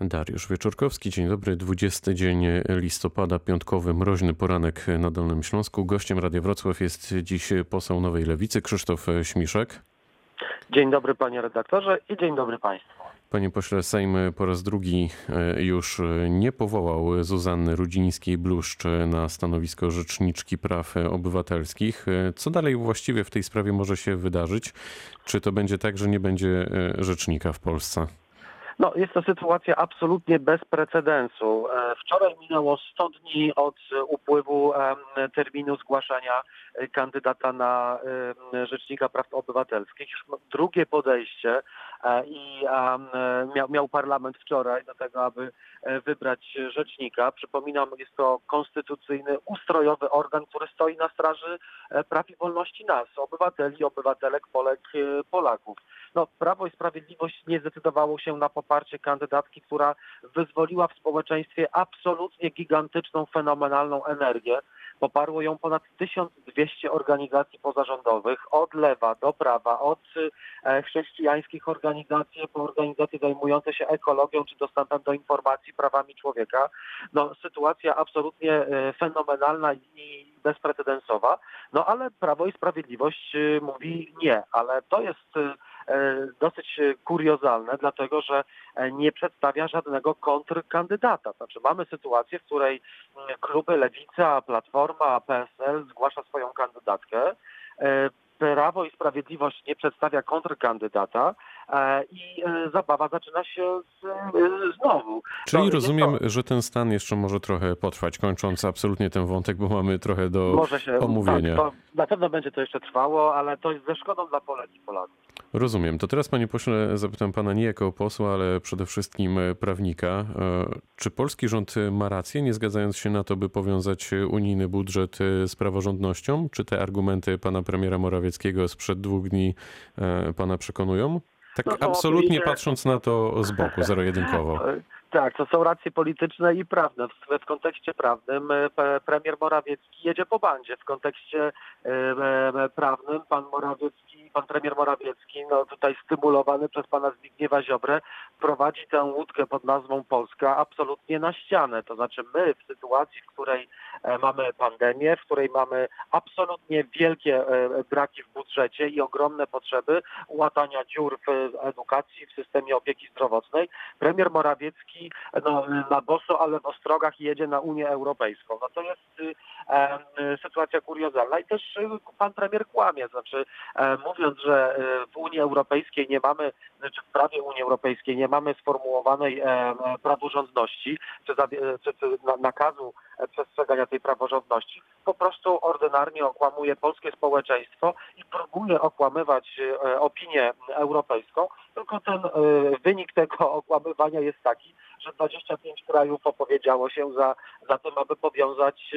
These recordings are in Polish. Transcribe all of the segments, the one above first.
Dariusz Wieczorkowski, dzień dobry. 20 dzień listopada, piątkowy, mroźny poranek na Dolnym Śląsku. Gościem Radia Wrocław jest dziś poseł Nowej Lewicy Krzysztof Śmiszek. Dzień dobry panie redaktorze i dzień dobry państwu. Panie pośle, Sejm po raz drugi e, już nie powołał Zuzanny Rudzińskiej-Bluszcz na stanowisko Rzeczniczki Praw Obywatelskich. E, co dalej właściwie w tej sprawie może się wydarzyć? Czy to będzie tak, że nie będzie e, rzecznika w Polsce? No, jest to sytuacja absolutnie bez precedensu. E, wczoraj minęło 100 dni od upływu terminu zgłaszania e, kandydata na Rzecznika Praw Obywatelskich. Drugie podejście e, i miał, miał parlament wczoraj do tego, aby wybrać rzecznika. Przypominam, jest to konstytucyjny, ustrojowy organ, który stoi na straży praw i wolności nas, obywateli, obywatelek, Polek, Polaków. No, Prawo i Sprawiedliwość nie zdecydowało się na poparcie kandydatki, która wyzwoliła w społeczeństwie absolutnie gigantyczną, fenomenalną energię. Poparło ją ponad 1200 organizacji pozarządowych, od lewa do prawa, od e, chrześcijańskich organizacji po organizacje zajmujące się ekologią czy dostępem do informacji, prawami człowieka. No, sytuacja absolutnie e, fenomenalna i bezprecedensowa, no ale Prawo i Sprawiedliwość e, mówi nie, ale to jest dosyć kuriozalne, dlatego że e, nie przedstawia żadnego kontrkandydata. Znaczy mamy sytuację, w której mm, kluby Lewica, Platforma, PSL zgłasza swoją kandydatkę. E, Prawo i Sprawiedliwość nie przedstawia kontrkandydata i zabawa zaczyna się z, znowu. Czyli rozumiem, to... że ten stan jeszcze może trochę potrwać, kończąc absolutnie ten wątek, bo mamy trochę do może się, omówienia. Tak, na pewno będzie to jeszcze trwało, ale to jest ze szkodą dla Polek i Polaków. Rozumiem. To teraz, panie pośle, zapytam pana nie jako posła, ale przede wszystkim prawnika. E, czy polski rząd ma rację, nie zgadzając się na to, by powiązać unijny budżet z praworządnością? Czy te argumenty pana premiera Morawieckiego sprzed dwóch dni e, pana przekonują? Tak no absolutnie patrząc na to z boku, zero-jedynkowo. Tak, to są racje polityczne i prawne. W, w kontekście prawnym e, premier Morawiecki jedzie po bandzie. W kontekście prawnym pan Morawiecki pan premier Morawiecki, no tutaj stymulowany przez pana Zbigniewa Ziobrę, prowadzi tę łódkę pod nazwą Polska absolutnie na ścianę. To znaczy my w sytuacji, w której e, mamy pandemię, w której mamy absolutnie wielkie e, braki w budżecie i ogromne potrzeby łatania dziur w edukacji, w systemie opieki zdrowotnej, premier Morawiecki no, na boso, ale w ostrogach jedzie na Unię Europejską. No to jest e, sytuacja kuriozalna i też pan premier kłamie. Znaczy mówiąc mówiąc, że e, w Unii Europejskiej nie mamy, czy w prawie Unii Europejskiej nie mamy sformułowanej e, praworządności, czy, czy, czy nakazu przestrzegania tej praworządności, po prostu ordynarnie okłamuje polskie społeczeństwo i próbuje okłamywać e, opinię europejską, tylko ten wynik tego okłamywania jest taki, że 25 krajów opowiedziało się za, za tym, aby powiązać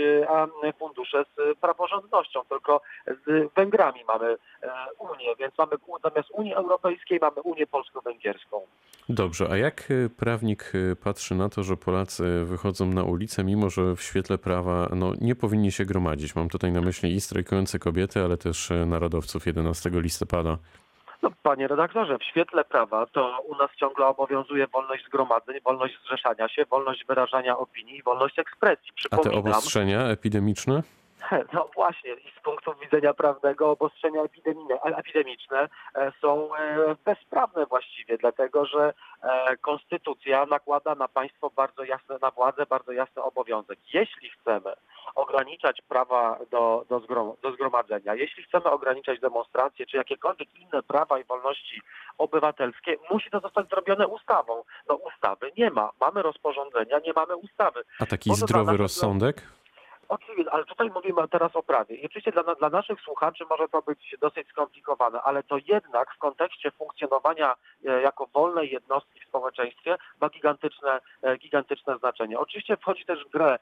fundusze z praworządnością. Tylko z Węgrami mamy Unię, więc mamy zamiast Unii Europejskiej mamy Unię Polsko-Węgierską. Dobrze, a jak e, prawnik e, patrzy na to, że Polacy wychodzą na ulicę, mimo że w świetle prawa no, nie powinni się gromadzić? Mam tutaj na myśli i strajkujące kobiety, ale też e, narodowców 11 listopada. No, panie redaktorze, w świetle prawa to u nas ciągle obowiązuje wolność zgromadzeń, wolność zrzeszania się, wolność wyrażania opinii, wolność ekspresji. A te obostrzenia epidemiczne? No właśnie, i z punktu widzenia prawnego obostrzenia epidemiczne e, są e, bezprawne właściwie, dlatego że e, konstytucja nakłada na państwo bardzo jasne, na władzę bardzo jasny obowiązek. Jeśli chcemy ograniczać prawa do, do, zgrom, do zgromadzenia, jeśli chcemy ograniczać demonstracje czy jakiekolwiek inne prawa i wolności obywatelskie, musi to zostać zrobione ustawą. No ustawy nie ma. Mamy rozporządzenia, nie mamy ustawy. A taki zdrowy rozsądek? Oczywiście, ale tutaj mówimy teraz o prawie. I oczywiście dla, dla naszych słuchaczy może to być dosyć skomplikowane, ale to jednak w kontekście funkcjonowania e, jako wolnej jednostki w społeczeństwie ma gigantyczne, e, gigantyczne znaczenie. Oczywiście wchodzi też w grę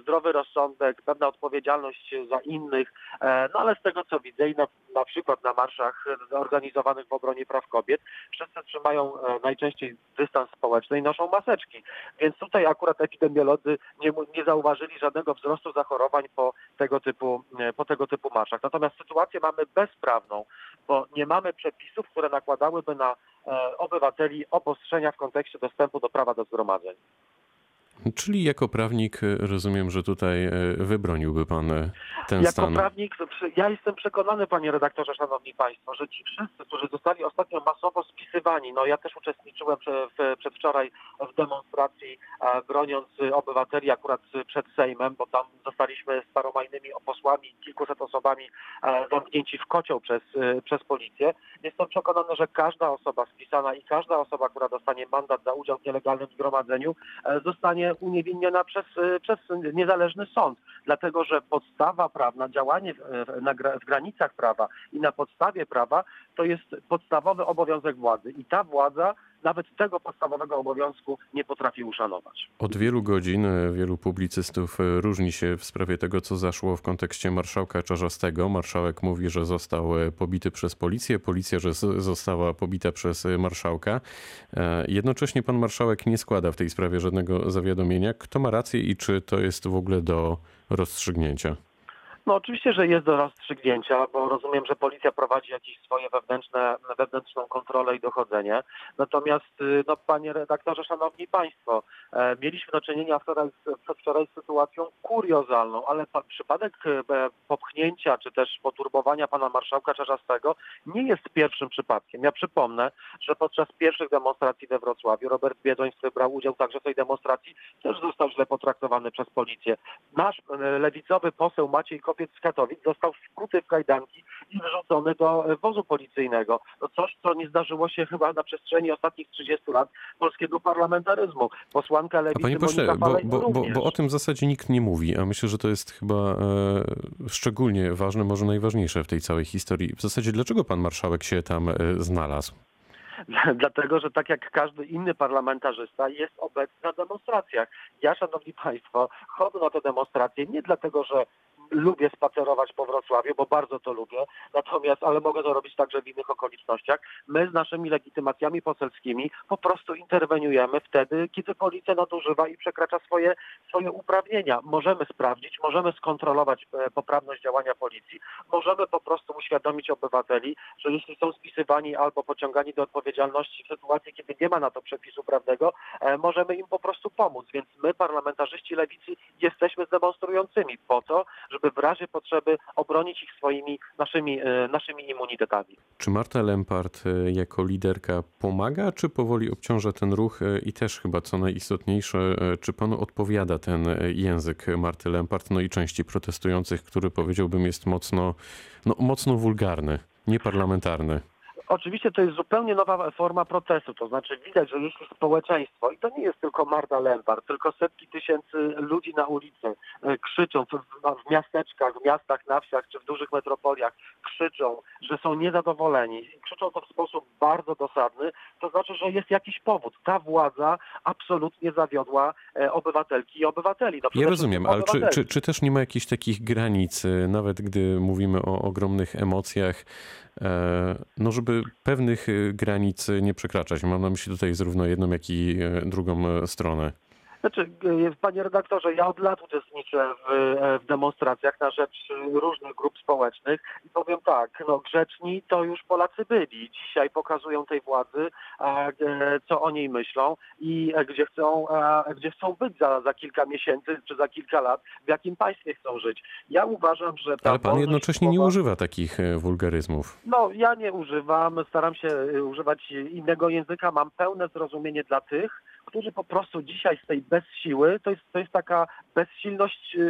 zdrowy rozsądek, pewna odpowiedzialność za innych, e, no ale z tego co widzę i na, na przykład na marszach organizowanych w obronie praw kobiet, wszyscy trzymają najczęściej dystans społeczny i noszą maseczki. Więc tutaj akurat epidemiolodzy nie, nie zauważyli żadnego wzrostu wzrostu zachorowań po tego typu, e, po tego typu marszach. Natomiast sytuację mamy bezprawną, bo nie mamy przepisów, które nakładałyby na e, obywateli obostrzenia w kontekście dostępu do prawa do zgromadzeń. Czyli jako prawnik e, rozumiem, że tutaj e, wybroniłby pan e, ten jako stan. prawnik, ja jestem przekonany, panie redaktorze, szanowni państwo, że ci wszyscy, którzy zostali ostatnio masowo spisywani, no ja też uczestniczyłem w, przedwczoraj w demonstracji, broniąc obywateli akurat przed Sejmem, bo tam zostaliśmy z paroma innymi posłami, kilkuset osobami zamknięci w kocioł przez, przez policję. Jestem przekonany, że każda osoba spisana i każda osoba, która dostanie mandat za udział w nielegalnym zgromadzeniu, e, zostanie uniewinniona przez, e, przez niezależny sąd, dlatego że podstawa prawna, działanie w, w granicach prawa i na podstawie prawa to jest podstawowy obowiązek władzy. I ta władza nawet tego podstawowego obowiązku nie potrafi uszanować. Od wielu godzin e, wielu publicystów e, różni się w sprawie tego, co zaszło w kontekście marszałka Czarzastego. Marszałek mówi, że został e, pobity przez policję, policja, że została pobita przez marszałka. Jednocześnie pan marszałek nie składa w tej sprawie żadnego zawiadomienia. Kto ma rację i czy to jest w ogóle do rozstrzygnięcia? No oczywiście, że jest do rozstrzygnięcia, bo rozumiem, że policja prowadzi jakieś swoje wewnętrzne, wewnętrzną kontrolę i dochodzenie. Natomiast, y, no panie redaktorze, szanowni państwo, e, mieliśmy do czynienia wczoraj, przedwczoraj z sytuacją kuriozalną, ale pa, przypadek e, popchnięcia czy też poturbowania pana marszałka Czarzastego nie jest pierwszym przypadkiem. Ja przypomnę, że podczas pierwszych demonstracji we Wrocławiu Robert Biedroń, który brał udział także w tej demonstracji, też został źle potraktowany przez policję. Nasz e, lewicowy poseł Maciej Kopiec z Katowic został skuty w kajdanki i wrzucony do e, wozu policyjnego. No coś, co nie zdarzyło się chyba na przestrzeni ostatnich 30 lat polskiego parlamentaryzmu. Posłanka lewicy panie pośle, bo, bo, bo, bo o tym w zasadzie nikt nie mówi, a myślę, że to jest chyba e, szczególnie ważne, może najważniejsze w tej całej historii. W zasadzie dlaczego pan marszałek się tam e, znalazł? Dlatego, że tak jak każdy inny parlamentarzysta jest obecny na demonstracjach. Ja, szanowni państwo, chodzę na te demonstracje nie dlatego, że lubię spacerować po Wrocławiu, bo bardzo to lubię, natomiast, ale mogę to robić także w innych okolicznościach. My z naszymi legitymacjami poselskimi po prostu interweniujemy wtedy, kiedy policja nadużywa i przekracza swoje, swoje uprawnienia. Możemy sprawdzić, możemy skontrolować e, poprawność działania policji, możemy po prostu uświadomić obywateli, że jeśli są spisywani albo pociągani do odpowiedzialności w sytuacji, kiedy nie ma na to przepisu prawnego, e, możemy im po prostu pomóc. Więc my, parlamentarzyści lewicy, jesteśmy demonstrującymi po to, żeby w razie potrzeby obronić ich swoimi, naszymi, e, naszymi immunitetami. Czy Marta Lempart e, jako liderka pomaga, czy powoli obciąża ten ruch e, i też chyba co najistotniejsze, czy panu odpowiada ten język Marty Lempart, no i części protestujących, który powiedziałbym jest mocno, no, mocno wulgarny, nieparlamentarny? Oczywiście to jest zupełnie nowa forma protestu, to znaczy widać, że jeśli społeczeństwo, i to nie jest tylko Marta Lempart, tylko setki tysięcy ludzi na ulicy e, krzyczą w, miasteczkach, w miastach, na wsiach czy w dużych metropoliach, krzyczą, że są niezadowoleni, i krzyczą to w sposób bardzo dosadny, to znaczy, że jest jakiś powód. Ta władza absolutnie zawiodła e, obywatelki i obywateli. No, Ja rozumiem, ale czy, czy, czy też nie ma jakichś takich granic, e, nawet gdy mówimy o ogromnych emocjach, no żeby pewnych e, granic nie przekraczać? Mam na myśli tutaj zarówno jedną, jak i e, drugą e, stronę. Znaczy, panie redaktorze, ja od lat uczestniczę w, e, w demonstracjach na rzecz e, różnych grup społecznych i powiem tak, no grzeczni to już Polacy byli. Dzisiaj pokazują tej władzy, a, e, co o niej myślą i gdzie chcą, gdzie chcą być za, za kilka miesięcy czy za kilka lat, w jakim państwie chcą żyć. Ja uważam, że Ale pan jednocześnie nie słowa- używa takich wulgaryzmów. no, ja nie używam, staram się używać innego języka. Mam pełne zrozumienie dla tych, którzy po prostu dzisiaj z tej bezsiły, to jest, to jest taka bezsilność, y,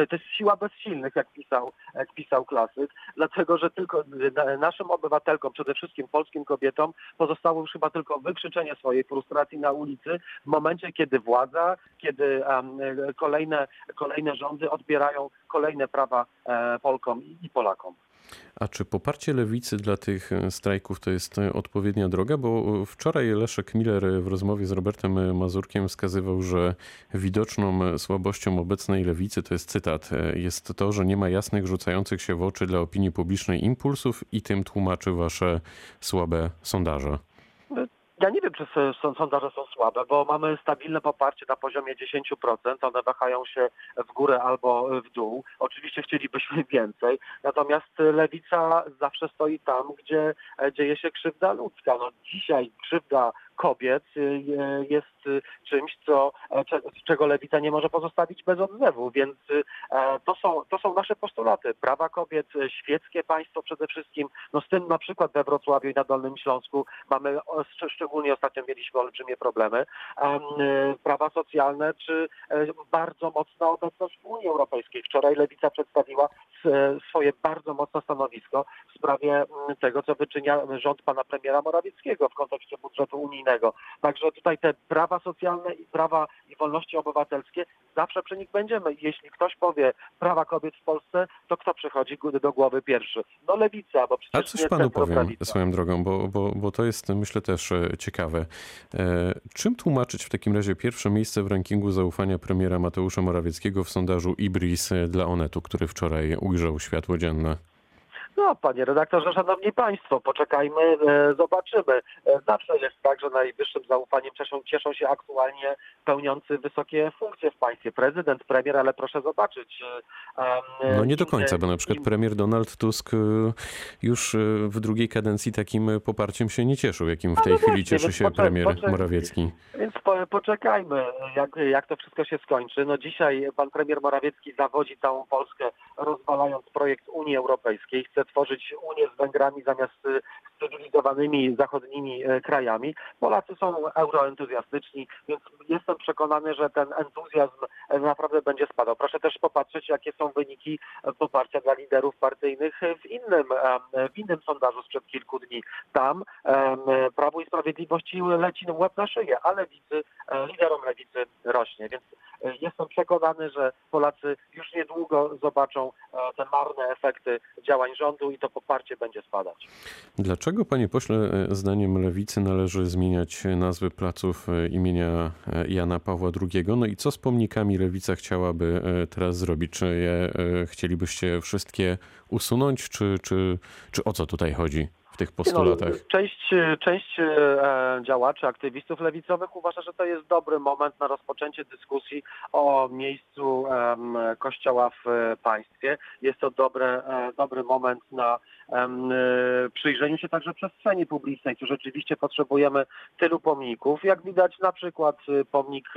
y, to jest siła bezsilnych, jak pisał, jak pisał klasyk, dlatego że tylko na- naszym obywatelkom, przede wszystkim polskim kobietom, pozostało już chyba tylko wykrzyczenie swojej frustracji na ulicy w momencie, kiedy władza, kiedy kolejne, kolejne rządy odbierają kolejne prawa e, Polkom i Polakom. A czy poparcie lewicy dla tych e, strajków to jest e, odpowiednia droga? Bo e, wczoraj Leszek Miller w rozmowie z Robertem Mazurkiem wskazywał, że widoczną słabością obecnej lewicy, to jest cytat, jest to, że nie ma jasnych, rzucających się w oczy dla opinii publicznej impulsów i tym tłumaczy wasze słabe sondaże. Ja nie wiem, czy sondaże są słabe, bo mamy stabilne poparcie na poziomie 10%. One wahają się w górę albo w dół. Oczywiście chcielibyśmy więcej, natomiast lewica zawsze stoi tam, gdzie e, dzieje się krzywda ludzka. No, dzisiaj krzywda kobiet y, y, jest y, czymś, co, e, cze- czego lewica nie może pozostawić bez odzewu, więc e, to są, to są nasze postulaty. Prawa kobiet, świeckie państwo przede wszystkim. No z tym na przykład we Wrocławiu i na Dolnym Śląsku mamy, szczególnie ostatnio mieliśmy olbrzymie problemy. Em, Prawa socjalne, czy e, bardzo mocna obecność w Unii Europejskiej. Wczoraj lewica przedstawiła swoje bardzo mocne stanowisko w sprawie mm, tego, co wyczynia rząd pana premiera Morawieckiego w kontekście budżetu unijnego. Także tutaj te prawa socjalne i prawa i wolności obywatelskie zawsze przy nich będziemy. Jeśli ktoś powie prawa kobiet w Polsce, to kto przychodzi do głowy pierwszy? No lewica, bo A przecież coś nie panu powiem prawica. swoją drogą, bo, bo, bo to jest myślę też e, ciekawe. E, Czym tłumaczyć w takim razie pierwsze miejsce w rankingu zaufania premiera Mateusza Morawieckiego w sondażu Ibris e, dla Onetu, który wczoraj ujrzał światło dzienne? No, panie redaktorze, szanowni państwo, poczekajmy, e, zobaczymy. E, zawsze jest tak, że najwyższym zaufaniem cieszą, cieszą się aktualnie pełniący wysokie funkcje w państwie. Prezydent, premier, ale proszę zobaczyć. e, No nie do końca, bo na przykład premier Donald Tusk już w drugiej kadencji takim poparciem się nie cieszył, jakim w tej no chwili właśnie, cieszy się premier poczek- Morawiecki. Więc po, poczekajmy, jak, jak to wszystko się skończy. No dzisiaj pan premier Morawiecki zawodzi całą Polskę, rozwalając projekt Unii Europejskiej. Chce tworzyć Unię z Węgrami zamiast y, z cywilizowanymi zachodnimi e, krajami. Polacy są euroentuzjastyczni, więc jestem przekonany, że ten entuzjazm e, naprawdę będzie spadał. Proszę też popatrzeć, jakie są wyniki e, poparcia dla liderów partyjnych w innym, em, w innym sondażu sprzed kilku dni. Tam Prawo i Sprawiedliwości leci łeb na szyję, a lewicy, e, liderom lewicy rośnie. Więc e, jestem przekonany, że Polacy już niedługo zobaczą e, te marne efekty działań rządu i to poparcie będzie spadać. Dlaczego, panie pośle, e, zdaniem lewicy należy zmieniać nazwy placów e, imienia e, Jana Pawła II? No i co z pomnikami lewica chciałaby e, teraz zrobić? Czy je e, chcielibyście wszystkie usunąć, czy, czy, czy o co tutaj chodzi w tych postulatach? No, część część e, działaczy, aktywistów lewicowych uważa, że to jest dobry moment na rozpoczęcie dyskusji o miejscu kościoła w e, państwie. Jest to dobre, e, dobry moment na e, przyjrzeniu się także przestrzeni publicznej, czy rzeczywiście potrzebujemy tylu pomników. Jak widać na przykład pomnik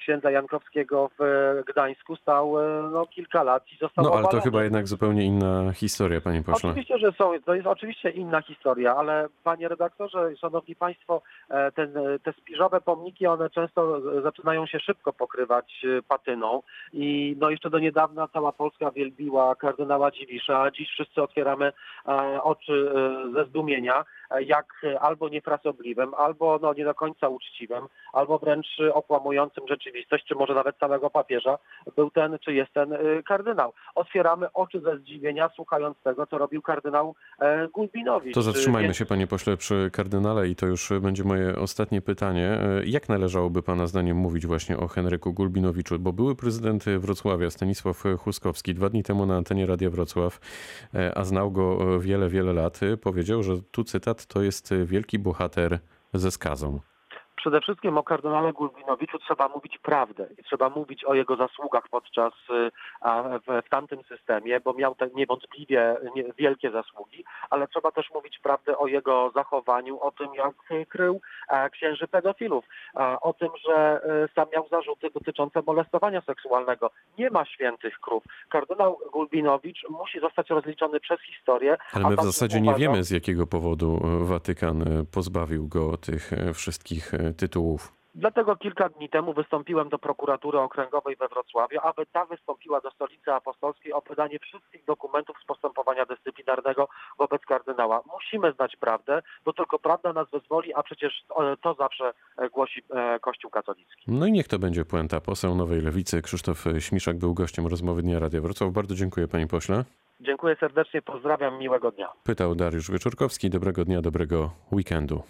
księdza Jankowskiego w Gdańsku stał no, kilka lat i został No ale to obalony. chyba jednak zupełnie inna historia, panie pośle. Oczywiście, że są. To jest oczywiście inna historia, ale panie redaktorze, szanowni państwo, e, ten, e, te spiżowe pomniki, one często zaczynają się szybko pokrywać e, patyną. I no jeszcze do niedawna cała Polska wielbiła kardynała Dziwisza, dziś wszyscy otwieramy oczy ze zdumienia, jak e, albo niefrasobliwym, albo no, nie do końca uczciwym, albo wręcz okłamującym rzeczywistość, czy może nawet całego papieża był ten, czy jest ten e, kardynał. Otwieramy oczy ze zdziwienia, słuchając tego, co robił kardynał e, Gulbinowicz. To zatrzymajmy się, panie pośle, przy kardynale i to już będzie moje ostatnie pytanie. Jak należałoby pana zdaniem mówić właśnie o Henryku Gulbinowiczu? Bo były prezydent Wrocławia, Stanisław Huskowski, dwa dni temu na antenie Radia Wrocław, a znał go wiele, wiele lat, powiedział, że tu cytat to jest wielki bohater ze skazą. Przede wszystkim o kardynale Gulbinowiczu trzeba mówić prawdę i trzeba mówić o jego zasługach podczas w, w tamtym systemie, bo miał te niewątpliwie nie, wielkie zasługi, ale trzeba też mówić prawdę o jego zachowaniu, o tym jak krył e, księży pedofilów, a, o tym, że y, sam miał zarzuty dotyczące molestowania seksualnego. Nie ma świętych krów. Kardynał Gulbinowicz musi zostać rozliczony przez historię. Ale my w zasadzie nie wiemy, z jakiego powodu e, Watykan e, pozbawił go tych e, wszystkich e, tytułów. Dlatego kilka dni temu wystąpiłem do prokuratury okręgowej we Wrocławiu, aby ta wystąpiła do stolicy apostolskiej o wydanie wszystkich dokumentów z postępowania dyscyplinarnego wobec kardynała. Musimy znać prawdę, bo tylko prawda nas wyzwoli, a przecież e, to zawsze e, głosi e, Kościół katolicki. No i niech to będzie puenta. Poseł Nowej Lewicy Krzysztof Śmiszak był gościem rozmowy Dnia Radia Wrocław. Bardzo dziękuję panie pośle. Dziękuję serdecznie, pozdrawiam, miłego dnia. Pytał Dariusz Wieczorkowski. Dobrego dnia, dobrego weekendu.